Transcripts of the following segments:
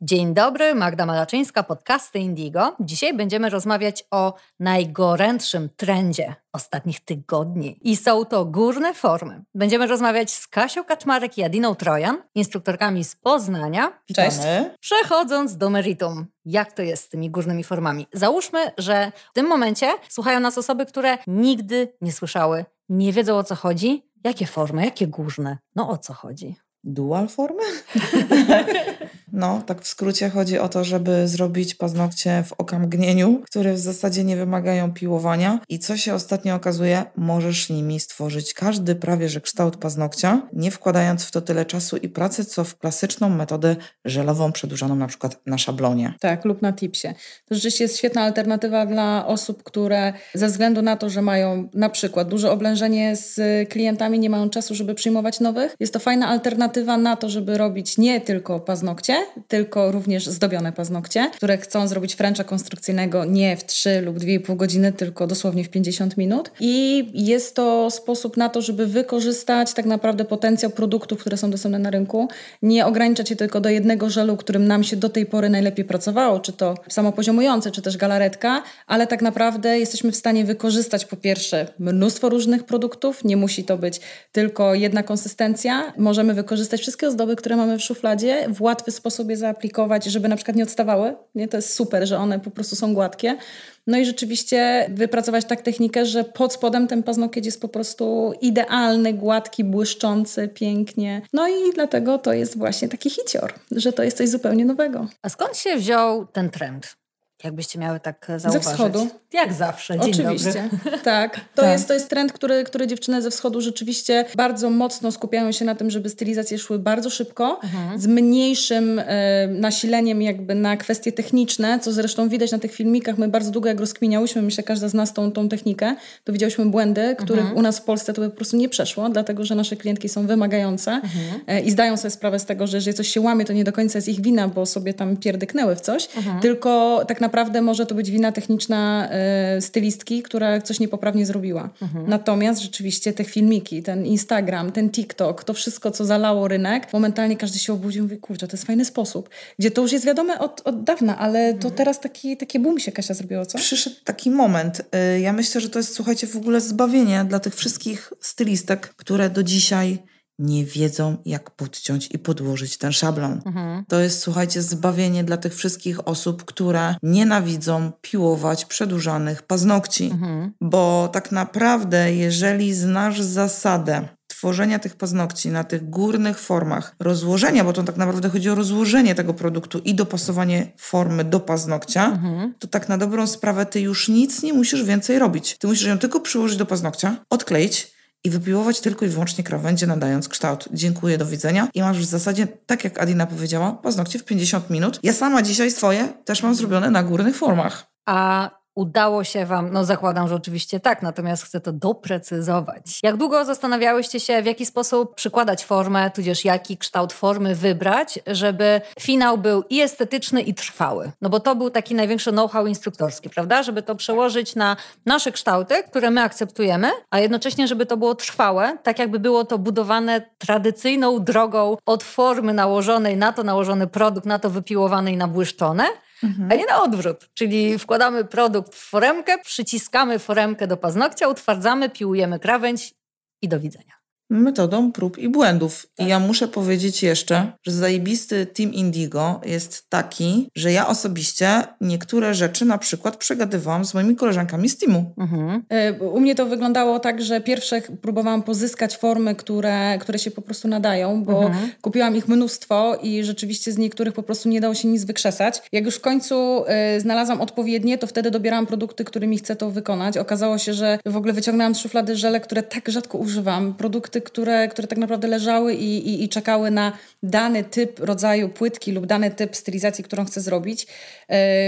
Dzień dobry, Magda Malaczyńska, podcasty Indigo. Dzisiaj będziemy rozmawiać o najgorętszym trendzie ostatnich tygodni. I są to górne formy. Będziemy rozmawiać z Kasią Kaczmarek i Adiną Trojan, instruktorkami z Poznania. Cześć. Przechodząc do meritum, jak to jest z tymi górnymi formami? Załóżmy, że w tym momencie słuchają nas osoby, które nigdy nie słyszały, nie wiedzą o co chodzi. Jakie formy, jakie górne? No o co chodzi? Dual formy? no, tak w skrócie chodzi o to, żeby zrobić paznokcie w okamgnieniu, które w zasadzie nie wymagają piłowania. I co się ostatnio okazuje, możesz nimi stworzyć każdy prawie że kształt paznokcia, nie wkładając w to tyle czasu i pracy, co w klasyczną metodę żelową przedłużoną na przykład na szablonie. Tak, lub na tipsie. To rzeczywiście jest świetna alternatywa dla osób, które ze względu na to, że mają na przykład duże oblężenie z klientami, nie mają czasu, żeby przyjmować nowych. Jest to fajna alternatywa na to, żeby robić nie tylko paznokcie, tylko również zdobione paznokcie, które chcą zrobić fręcza konstrukcyjnego nie w 3 lub 2,5 godziny, tylko dosłownie w 50 minut. I jest to sposób na to, żeby wykorzystać tak naprawdę potencjał produktów, które są dostępne na rynku. Nie ograniczać się tylko do jednego żelu, którym nam się do tej pory najlepiej pracowało, czy to samopoziomujące, czy też galaretka, ale tak naprawdę jesteśmy w stanie wykorzystać po pierwsze mnóstwo różnych produktów, nie musi to być tylko jedna konsystencja. Możemy wykorzystać wszystkie ozdoby, które mamy w szufladzie, w łatwy sposób je zaaplikować, żeby na przykład nie odstawały. Nie? To jest super, że one po prostu są gładkie. No i rzeczywiście wypracować tak technikę, że pod spodem ten paznokieć jest po prostu idealny, gładki, błyszczący, pięknie. No i dlatego to jest właśnie taki hicior, że to jest coś zupełnie nowego. A skąd się wziął ten trend? Jakbyście miały tak zauważyć? Ze wschodu. Jak zawsze. Dzień Oczywiście. Dobry. Tak. To, tak. Jest, to jest trend, który, który dziewczyny ze wschodu rzeczywiście bardzo mocno skupiają się na tym, żeby stylizacje szły bardzo szybko, mhm. z mniejszym e, nasileniem jakby na kwestie techniczne, co zresztą widać na tych filmikach. My bardzo długo jak rozkminiałyśmy, myślę, każda z nas tą, tą technikę, to widziałyśmy błędy, których mhm. u nas w Polsce to by po prostu nie przeszło, dlatego że nasze klientki są wymagające mhm. e, i zdają sobie sprawę z tego, że jeżeli coś się łamie, to nie do końca jest ich wina, bo sobie tam pierdyknęły w coś, mhm. tylko tak naprawdę może to być wina techniczna e, stylistki, która coś niepoprawnie zrobiła. Mhm. Natomiast rzeczywiście te filmiki, ten Instagram, ten TikTok, to wszystko, co zalało rynek, momentalnie każdy się obudził i mówi, kurczę, to jest fajny sposób. Gdzie to już jest wiadome od, od dawna, ale mhm. to teraz taki, takie boom się Kasia zrobiło, co? Przyszedł taki moment. Y, ja myślę, że to jest, słuchajcie, w ogóle zbawienie dla tych wszystkich stylistek, które do dzisiaj nie wiedzą, jak podciąć i podłożyć ten szablon. Mhm. To jest, słuchajcie, zbawienie dla tych wszystkich osób, które nienawidzą piłować przedłużanych paznokci. Mhm. Bo tak naprawdę, jeżeli znasz zasadę tworzenia tych paznokci na tych górnych formach, rozłożenia, bo to tak naprawdę chodzi o rozłożenie tego produktu i dopasowanie formy do paznokcia, mhm. to tak na dobrą sprawę ty już nic nie musisz więcej robić. Ty musisz ją tylko przyłożyć do paznokcia, odkleić, i wypiłować tylko i wyłącznie krawędzie, nadając kształt. Dziękuję, do widzenia. I masz w zasadzie, tak jak Adina powiedziała, paznokcie w 50 minut. Ja sama dzisiaj swoje też mam zrobione na górnych formach. A Udało się Wam, no zakładam, że oczywiście tak, natomiast chcę to doprecyzować. Jak długo zastanawiałyście się, w jaki sposób przykładać formę, tudzież jaki kształt formy wybrać, żeby finał był i estetyczny, i trwały? No bo to był taki największy know-how instruktorski, prawda? Żeby to przełożyć na nasze kształty, które my akceptujemy, a jednocześnie, żeby to było trwałe, tak jakby było to budowane tradycyjną drogą od formy nałożonej na to nałożony produkt, na to wypiłowane i nabłyszczone, mhm. a nie na odwrót. Czyli wkładamy produkt w foremkę, przyciskamy foremkę do paznokcia, utwardzamy, piłujemy krawędź i do widzenia metodą prób i błędów. Tak. I ja muszę powiedzieć jeszcze, że zajebisty Team Indigo jest taki, że ja osobiście niektóre rzeczy na przykład przegadywałam z moimi koleżankami z teamu. Mhm. E, u mnie to wyglądało tak, że pierwsze próbowałam pozyskać formy, które, które się po prostu nadają, bo mhm. kupiłam ich mnóstwo i rzeczywiście z niektórych po prostu nie dało się nic wykrzesać. Jak już w końcu y, znalazłam odpowiednie, to wtedy dobierałam produkty, którymi chcę to wykonać. Okazało się, że w ogóle wyciągnęłam z szuflady żele, które tak rzadko używam. Produkty które, które tak naprawdę leżały i, i, i czekały na dany typ rodzaju płytki lub dany typ stylizacji, którą chcę zrobić.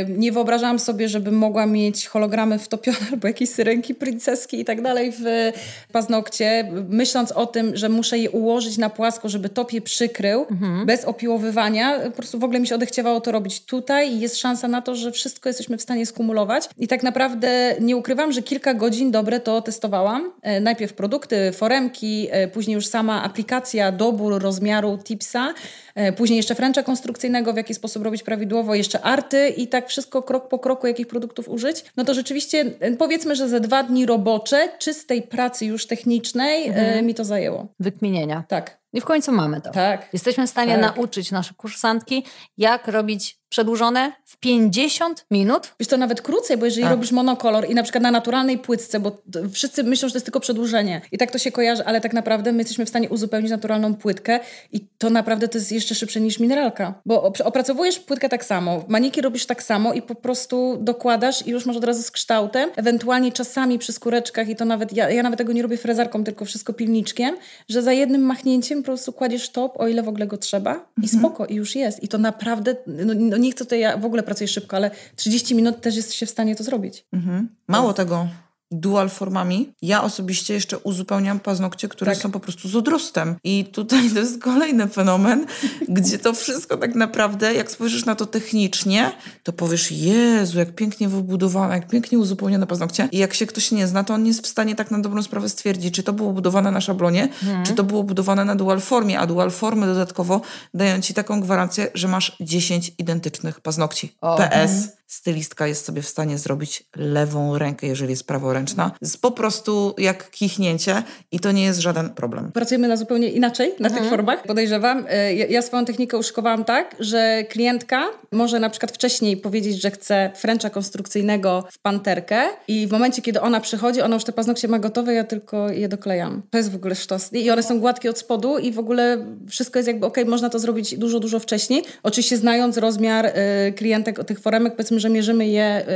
Nie wyobrażałam sobie, żebym mogła mieć hologramy wtopione albo jakieś syrenki princeski i tak dalej w paznokcie, myśląc o tym, że muszę je ułożyć na płasko, żeby top je przykrył, mhm. bez opiłowywania. Po prostu w ogóle mi się odechciewało to robić tutaj i jest szansa na to, że wszystko jesteśmy w stanie skumulować. I tak naprawdę nie ukrywam, że kilka godzin dobre to testowałam. E, najpierw produkty, foremki, e, później już sama aplikacja, dobór rozmiaru tipsa, e, później jeszcze fręcza konstrukcyjnego, w jaki sposób robić prawidłowo, jeszcze arty i tak wszystko krok po kroku, jakich produktów użyć. No to rzeczywiście powiedzmy, że ze dwa dni robocze, czystej pracy już technicznej mhm. mi to zajęło. Wykminienia. Tak. I w końcu mamy to. Tak. Jesteśmy w stanie tak. nauczyć nasze kursantki, jak robić przedłużone w 50 minut. Wiesz, to nawet krócej, bo jeżeli tak. robisz monokolor i na przykład na naturalnej płytce, bo wszyscy myślą, że to jest tylko przedłużenie i tak to się kojarzy, ale tak naprawdę my jesteśmy w stanie uzupełnić naturalną płytkę i to naprawdę to jest jeszcze szybsze niż mineralka. Bo opracowujesz płytkę tak samo, maniki robisz tak samo i po prostu dokładasz i już masz od razu z kształtem, ewentualnie czasami przy skóreczkach i to nawet, ja, ja nawet tego nie robię frezarką, tylko wszystko pilniczkiem, że za jednym machnięciem po prostu kładziesz top, o ile w ogóle go trzeba i mhm. spoko, i już jest. I to naprawdę, no, no nie chcę tutaj, ja w ogóle pracuję szybko, ale 30 minut też jest się w stanie to zrobić. Mhm. Mało tego, dual formami. Ja osobiście jeszcze uzupełniam paznokcie, które tak. są po prostu z odrostem. I tutaj to jest kolejny fenomen, gdzie to wszystko tak naprawdę, jak spojrzysz na to technicznie, to powiesz, Jezu, jak pięknie wybudowane, jak pięknie uzupełnione paznokcie. I jak się ktoś nie zna, to on nie jest w stanie tak na dobrą sprawę stwierdzić, czy to było budowane na szablonie, hmm. czy to było budowane na dual formie, a dual formy dodatkowo dają ci taką gwarancję, że masz 10 identycznych paznokci. O. PS. Stylistka jest sobie w stanie zrobić lewą rękę, jeżeli jest praworęczna, z po prostu jak kichnięcie i to nie jest żaden problem. Pracujemy na zupełnie inaczej, na mhm. tych formach, podejrzewam. E, ja, ja, swoją technikę uszykowałam tak, że klientka może na przykład wcześniej powiedzieć, że chce fręcza konstrukcyjnego w panterkę i w momencie, kiedy ona przychodzi, ona już te paznokcie ma gotowe, ja tylko je doklejam. To jest w ogóle sztos. I one są gładkie od spodu i w ogóle wszystko jest jakby ok, można to zrobić dużo, dużo wcześniej. Oczywiście znając rozmiar y, klientek tych foremek, powiedzmy, że mierzymy je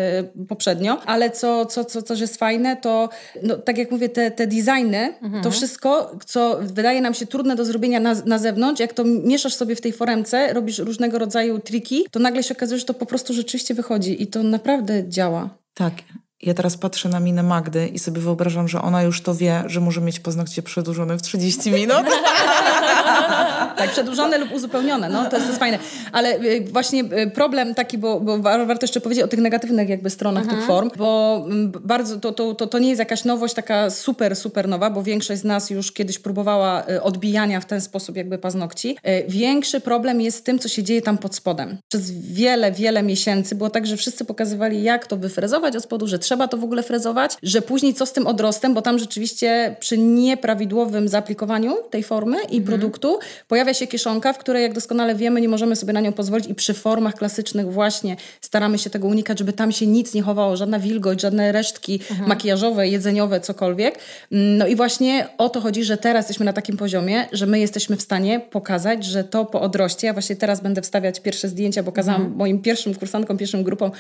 y, poprzednio, ale co, co, co, co jest fajne, to no, tak jak mówię, te, te designy, mhm. to wszystko, co wydaje nam się trudne do zrobienia na, na zewnątrz, jak to mieszasz sobie w tej foremce, robisz różnego rodzaju triki, to nagle się okazuje, że to po prostu rzeczywiście wychodzi i to naprawdę działa. Tak. Ja teraz patrzę na minę Magdy i sobie wyobrażam, że ona już to wie, że może mieć paznokcie przedłużone w 30 minut. tak, przedłużone lub uzupełnione, no to jest, to jest fajne. Ale y, właśnie y, problem taki, bo, bo warto jeszcze powiedzieć o tych negatywnych jakby stronach mhm. tych form, bo mm, bardzo to, to, to, to nie jest jakaś nowość taka super, super nowa, bo większość z nas już kiedyś próbowała y, odbijania w ten sposób jakby paznokci. Większy problem jest z tym, co się dzieje tam pod spodem. Przez wiele, wiele miesięcy było tak, że wszyscy pokazywali, jak to wyfrezować od spodu, że trzeba to w ogóle frezować, że później co z tym odrostem, bo tam rzeczywiście przy nieprawidłowym zaaplikowaniu tej formy i mhm. produktu pojawia się kieszonka, w której jak doskonale wiemy, nie możemy sobie na nią pozwolić i przy formach klasycznych właśnie staramy się tego unikać, żeby tam się nic nie chowało, żadna wilgoć, żadne resztki mhm. makijażowe, jedzeniowe, cokolwiek. No i właśnie o to chodzi, że teraz jesteśmy na takim poziomie, że my jesteśmy w stanie pokazać, że to po odroście, ja właśnie teraz będę wstawiać pierwsze zdjęcia, bo kazałam mhm. moim pierwszym kursantkom, pierwszym grupom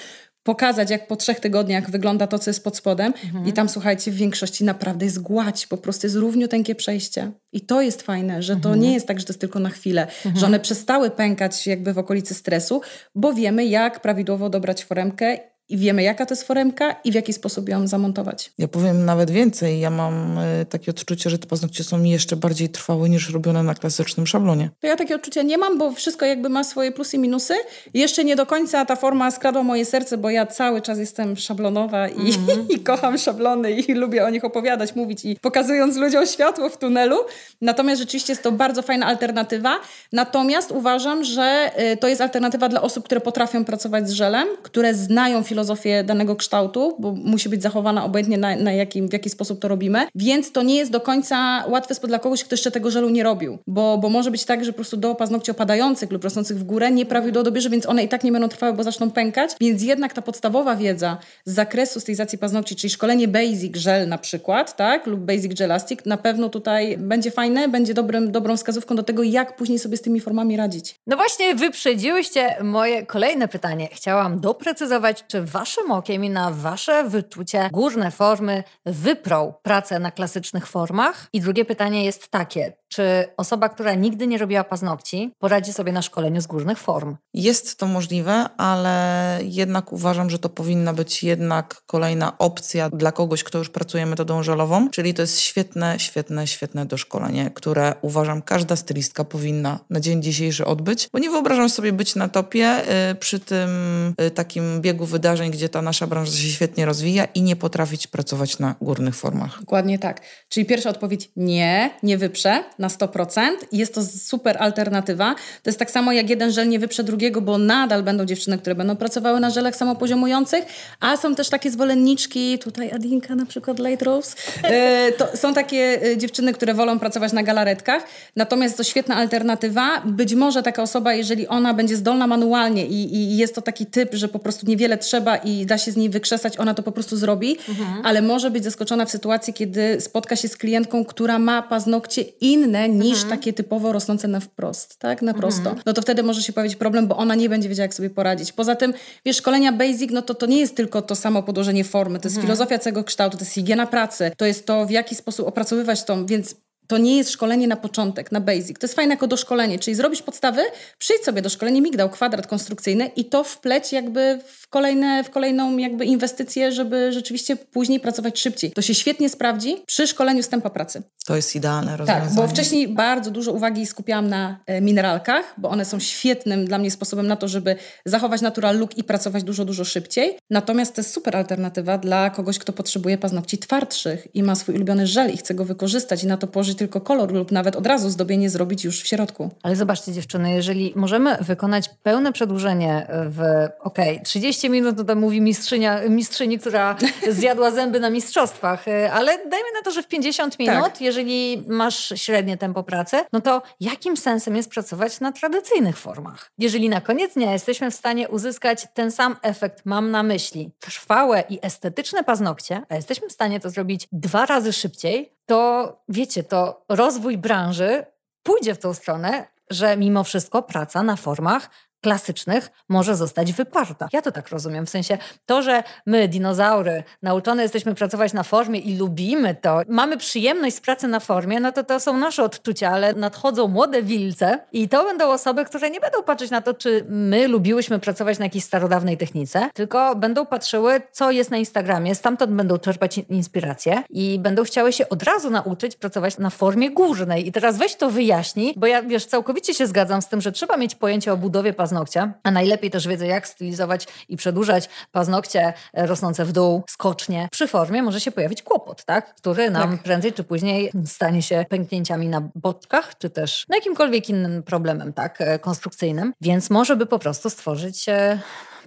pokazać, jak po trzech tygodniach wygląda to, co jest pod spodem. Mhm. I tam, słuchajcie, w większości naprawdę jest gładź, po prostu jest równiuteńkie przejście. I to jest fajne, że to mhm. nie jest tak, że to jest tylko na chwilę, mhm. że one przestały pękać jakby w okolicy stresu, bo wiemy, jak prawidłowo dobrać foremkę i wiemy, jaka to jest foremka i w jaki sposób ją zamontować. Ja powiem nawet więcej. Ja mam y, takie odczucie, że te paznokcie są jeszcze bardziej trwałe niż robione na klasycznym szablonie. To ja takie odczucia nie mam, bo wszystko jakby ma swoje plusy i minusy. Jeszcze nie do końca ta forma skradła moje serce, bo ja cały czas jestem szablonowa i, mm. i kocham szablony i lubię o nich opowiadać, mówić i pokazując ludziom światło w tunelu. Natomiast rzeczywiście jest to bardzo fajna alternatywa. Natomiast uważam, że y, to jest alternatywa dla osób, które potrafią pracować z żelem, które znają filozofię danego kształtu, bo musi być zachowana obojętnie na, na jakim, w jaki sposób to robimy. Więc to nie jest do końca łatwe dla kogoś, kto jeszcze tego żelu nie robił. Bo, bo może być tak, że po prostu do paznokci opadających lub rosnących w górę nieprawidłowo dobierze, więc one i tak nie będą trwały, bo zaczną pękać. Więc jednak ta podstawowa wiedza z zakresu stylizacji paznokci, czyli szkolenie basic gel na przykład, tak, lub basic gelastic, na pewno tutaj będzie fajne, będzie dobrym, dobrą wskazówką do tego, jak później sobie z tymi formami radzić. No właśnie wyprzedziłyście moje kolejne pytanie. Chciałam doprecyzować, czy waszym okiem i na wasze wyczucie górne formy wyprą pracę na klasycznych formach? I drugie pytanie jest takie, czy osoba, która nigdy nie robiła paznokci, poradzi sobie na szkoleniu z górnych form? Jest to możliwe, ale jednak uważam, że to powinna być jednak kolejna opcja dla kogoś, kto już pracuje metodą żelową, czyli to jest świetne, świetne, świetne doszkolenie, które uważam każda stylistka powinna na dzień dzisiejszy odbyć, bo nie wyobrażam sobie być na topie y, przy tym y, takim biegu wydarzeń, gdzie ta nasza branża się świetnie rozwija i nie potrafić pracować na górnych formach. Dokładnie tak. Czyli pierwsza odpowiedź nie, nie wyprze na 100%. Jest to super alternatywa. To jest tak samo jak jeden żel nie wyprze drugiego, bo nadal będą dziewczyny, które będą pracowały na żelach samopoziomujących, a są też takie zwolenniczki, tutaj Adinka na przykład Light Rose, e, to są takie e, dziewczyny, które wolą pracować na galaretkach, natomiast to świetna alternatywa. Być może taka osoba, jeżeli ona będzie zdolna manualnie i, i jest to taki typ, że po prostu niewiele trzeba i da się z niej wykrzesać, ona to po prostu zrobi, mhm. ale może być zaskoczona w sytuacji, kiedy spotka się z klientką, która ma paznokcie inne niż mhm. takie typowo rosnące na wprost, tak, na prosto. Mhm. No to wtedy może się pojawić problem, bo ona nie będzie wiedziała, jak sobie poradzić. Poza tym, wiesz, szkolenia basic, no to to nie jest tylko to samo podłożenie formy, to jest mhm. filozofia całego kształtu, to jest higiena pracy, to jest to, w jaki sposób opracowywać tą, więc to nie jest szkolenie na początek, na basic. To jest fajne jako doszkolenie, czyli zrobisz podstawy, przyjdź sobie do szkolenia migdał, kwadrat konstrukcyjny i to wpleć jakby w, kolejne, w kolejną jakby inwestycję, żeby rzeczywiście później pracować szybciej. To się świetnie sprawdzi przy szkoleniu z tempa pracy. To jest idealne rozwiązanie. Tak, bo wcześniej bardzo dużo uwagi skupiałam na e, mineralkach, bo one są świetnym dla mnie sposobem na to, żeby zachować natural look i pracować dużo, dużo szybciej. Natomiast to jest super alternatywa dla kogoś, kto potrzebuje paznokci twardszych i ma swój ulubiony żel i chce go wykorzystać i na to położyć tylko kolor lub nawet od razu zdobienie zrobić już w środku. Ale zobaczcie dziewczyny, jeżeli możemy wykonać pełne przedłużenie w, okej, okay, 30 minut, to tam mówi mistrzynia, mistrzyni, która zjadła zęby na mistrzostwach, ale dajmy na to, że w 50 minut, tak. jeżeli masz średnie tempo pracy, no to jakim sensem jest pracować na tradycyjnych formach? Jeżeli na koniec dnia jesteśmy w stanie uzyskać ten sam efekt, mam na myśli trwałe i estetyczne paznokcie, a jesteśmy w stanie to zrobić dwa razy szybciej, to wiecie, to rozwój branży pójdzie w tą stronę, że mimo wszystko praca na formach klasycznych może zostać wyparta. Ja to tak rozumiem, w sensie to, że my, dinozaury, nauczone jesteśmy pracować na formie i lubimy to, mamy przyjemność z pracy na formie, no to to są nasze odczucia, ale nadchodzą młode wilce i to będą osoby, które nie będą patrzeć na to, czy my lubiłyśmy pracować na jakiejś starodawnej technice, tylko będą patrzyły, co jest na Instagramie, stamtąd będą czerpać inspirację i będą chciały się od razu nauczyć pracować na formie górnej. I teraz weź to wyjaśnij, bo ja, wiesz, całkowicie się zgadzam z tym, że trzeba mieć pojęcie o budowie paznokci, paznokcia, a najlepiej też wiedzę, jak stylizować i przedłużać paznokcie rosnące w dół skocznie. Przy formie może się pojawić kłopot, tak? który nam tak. prędzej czy później stanie się pęknięciami na boczkach, czy też no, jakimkolwiek innym problemem tak, konstrukcyjnym. Więc może by po prostu stworzyć e,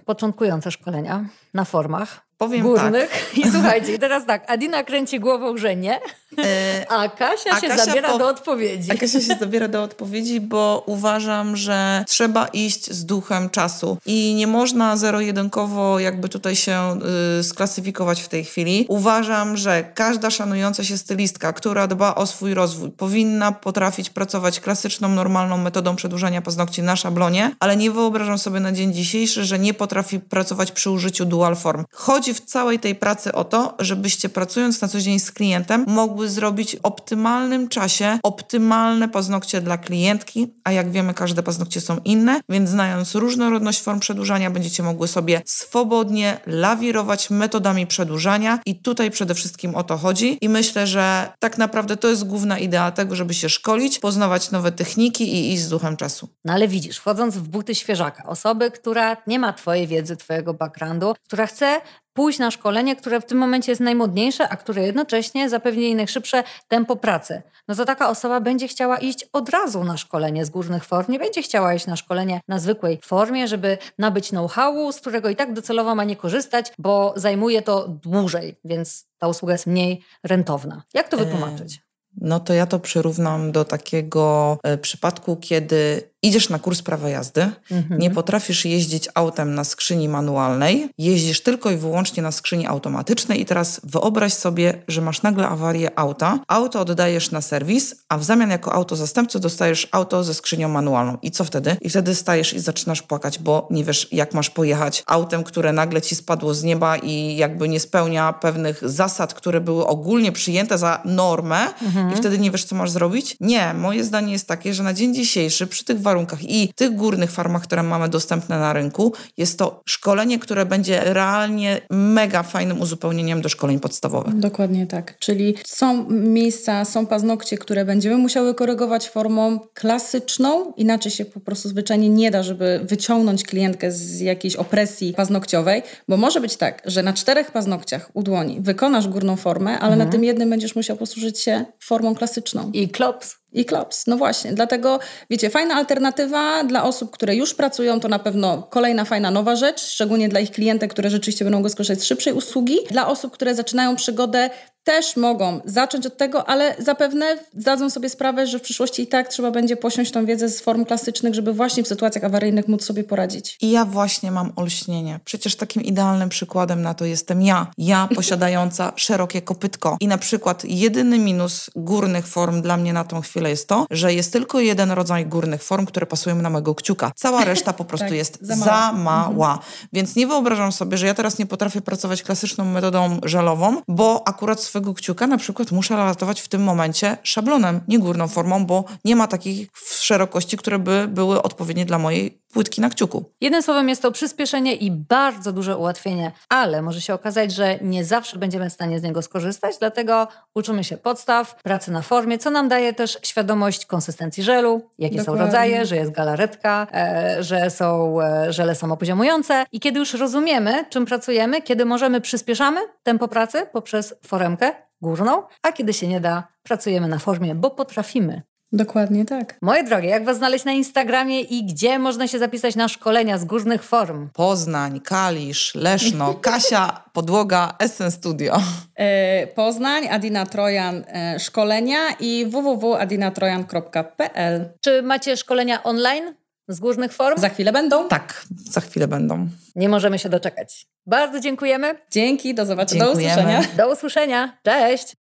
początkujące szkolenia na formach Powiem górnych. Tak. I słuchajcie, teraz tak, Adina kręci głową, że nie, e, a Kasia a się Kasia zabiera po... do odpowiedzi. A Kasia się zabiera do odpowiedzi, bo uważam, że trzeba iść z duchem czasu i nie można zero-jedynkowo jakby tutaj się y, sklasyfikować w tej chwili. Uważam, że każda szanująca się stylistka, która dba o swój rozwój, powinna potrafić pracować klasyczną, normalną metodą przedłużania paznokci na szablonie, ale nie wyobrażam sobie na dzień dzisiejszy, że nie potrafi pracować przy użyciu dual form. Chodzi chodzi w całej tej pracy o to, żebyście pracując na co dzień z klientem, mogły zrobić w optymalnym czasie optymalne paznokcie dla klientki, a jak wiemy, każde paznokcie są inne, więc znając różnorodność form przedłużania, będziecie mogły sobie swobodnie lawirować metodami przedłużania i tutaj przede wszystkim o to chodzi. I myślę, że tak naprawdę to jest główna idea tego, żeby się szkolić, poznawać nowe techniki i iść z duchem czasu. No ale widzisz, wchodząc w buty świeżaka, osoby, która nie ma Twojej wiedzy, Twojego backgroundu, która chce pójść na szkolenie, które w tym momencie jest najmodniejsze, a które jednocześnie zapewni jej najszybsze tempo pracy. No to taka osoba będzie chciała iść od razu na szkolenie z górnych form, nie będzie chciała iść na szkolenie na zwykłej formie, żeby nabyć know-howu, z którego i tak docelowo ma nie korzystać, bo zajmuje to dłużej, więc ta usługa jest mniej rentowna. Jak to wytłumaczyć? No to ja to przyrównam do takiego e, przypadku, kiedy idziesz na kurs prawa jazdy, mhm. nie potrafisz jeździć autem na skrzyni manualnej, jeździsz tylko i wyłącznie na skrzyni automatycznej i teraz wyobraź sobie, że masz nagle awarię auta, auto oddajesz na serwis, a w zamian jako auto zastępcy dostajesz auto ze skrzynią manualną. I co wtedy? I wtedy stajesz i zaczynasz płakać, bo nie wiesz, jak masz pojechać autem, które nagle ci spadło z nieba i jakby nie spełnia pewnych zasad, które były ogólnie przyjęte za normę mhm. i wtedy nie wiesz, co masz zrobić? Nie, moje zdanie jest takie, że na dzień dzisiejszy przy tych warunkach i tych górnych farmach, które mamy dostępne na rynku, jest to szkolenie, które będzie realnie mega fajnym uzupełnieniem do szkoleń podstawowych. Dokładnie tak. Czyli są miejsca, są paznokcie, które będziemy musiały korygować formą klasyczną, inaczej się po prostu zwyczajnie nie da, żeby wyciągnąć klientkę z jakiejś opresji paznokciowej, bo może być tak, że na czterech paznokciach u dłoni wykonasz górną formę, ale mhm. na tym jednym będziesz musiał posłużyć się formą klasyczną. I klops. I klops, no właśnie. Dlatego, wiecie, fajna alternatywa dla osób, które już pracują, to na pewno kolejna fajna nowa rzecz, szczególnie dla ich klientek, które rzeczywiście będą go skorzystać z szybszej usługi. Dla osób, które zaczynają przygodę, też mogą zacząć od tego, ale zapewne zdadzą sobie sprawę, że w przyszłości i tak trzeba będzie posiąść tą wiedzę z form klasycznych, żeby właśnie w sytuacjach awaryjnych móc sobie poradzić. I ja właśnie mam olśnienie. Przecież takim idealnym przykładem na to jestem ja. Ja posiadająca szerokie kopytko. I na przykład jedyny minus górnych form dla mnie na tą chwilę jest to, że jest tylko jeden rodzaj górnych form, które pasują na mojego kciuka. Cała reszta po prostu tak, jest za mała. Za mała. Mhm. Więc nie wyobrażam sobie, że ja teraz nie potrafię pracować klasyczną metodą żelową, bo akurat swego kciuka na przykład muszę ratować w tym momencie szablonem, nie górną formą, bo nie ma takich szerokości, które by były odpowiednie dla mojej płytki na kciuku. Jednym słowem jest to przyspieszenie i bardzo duże ułatwienie, ale może się okazać, że nie zawsze będziemy w stanie z niego skorzystać, dlatego uczymy się podstaw, pracy na formie, co nam daje też świadomość konsystencji żelu, jakie Dokładnie. są rodzaje, że jest galaretka, e, że są e, żele samopoziomujące i kiedy już rozumiemy, czym pracujemy, kiedy możemy przyspieszamy tempo pracy poprzez foremkę górną, a kiedy się nie da, pracujemy na formie, bo potrafimy. Dokładnie tak. Moje drogie, jak Was znaleźć na Instagramie i gdzie można się zapisać na szkolenia z górnych form? Poznań, Kalisz, Leszno, Kasia, Podłoga, Essen Studio. E, Poznań, Adina Trojan e, szkolenia i www.adinatrojan.pl Czy macie szkolenia online? Z górnych form? Za chwilę będą? Tak, za chwilę będą. Nie możemy się doczekać. Bardzo dziękujemy. Dzięki, do zobaczenia. Do usłyszenia. Do usłyszenia. Cześć.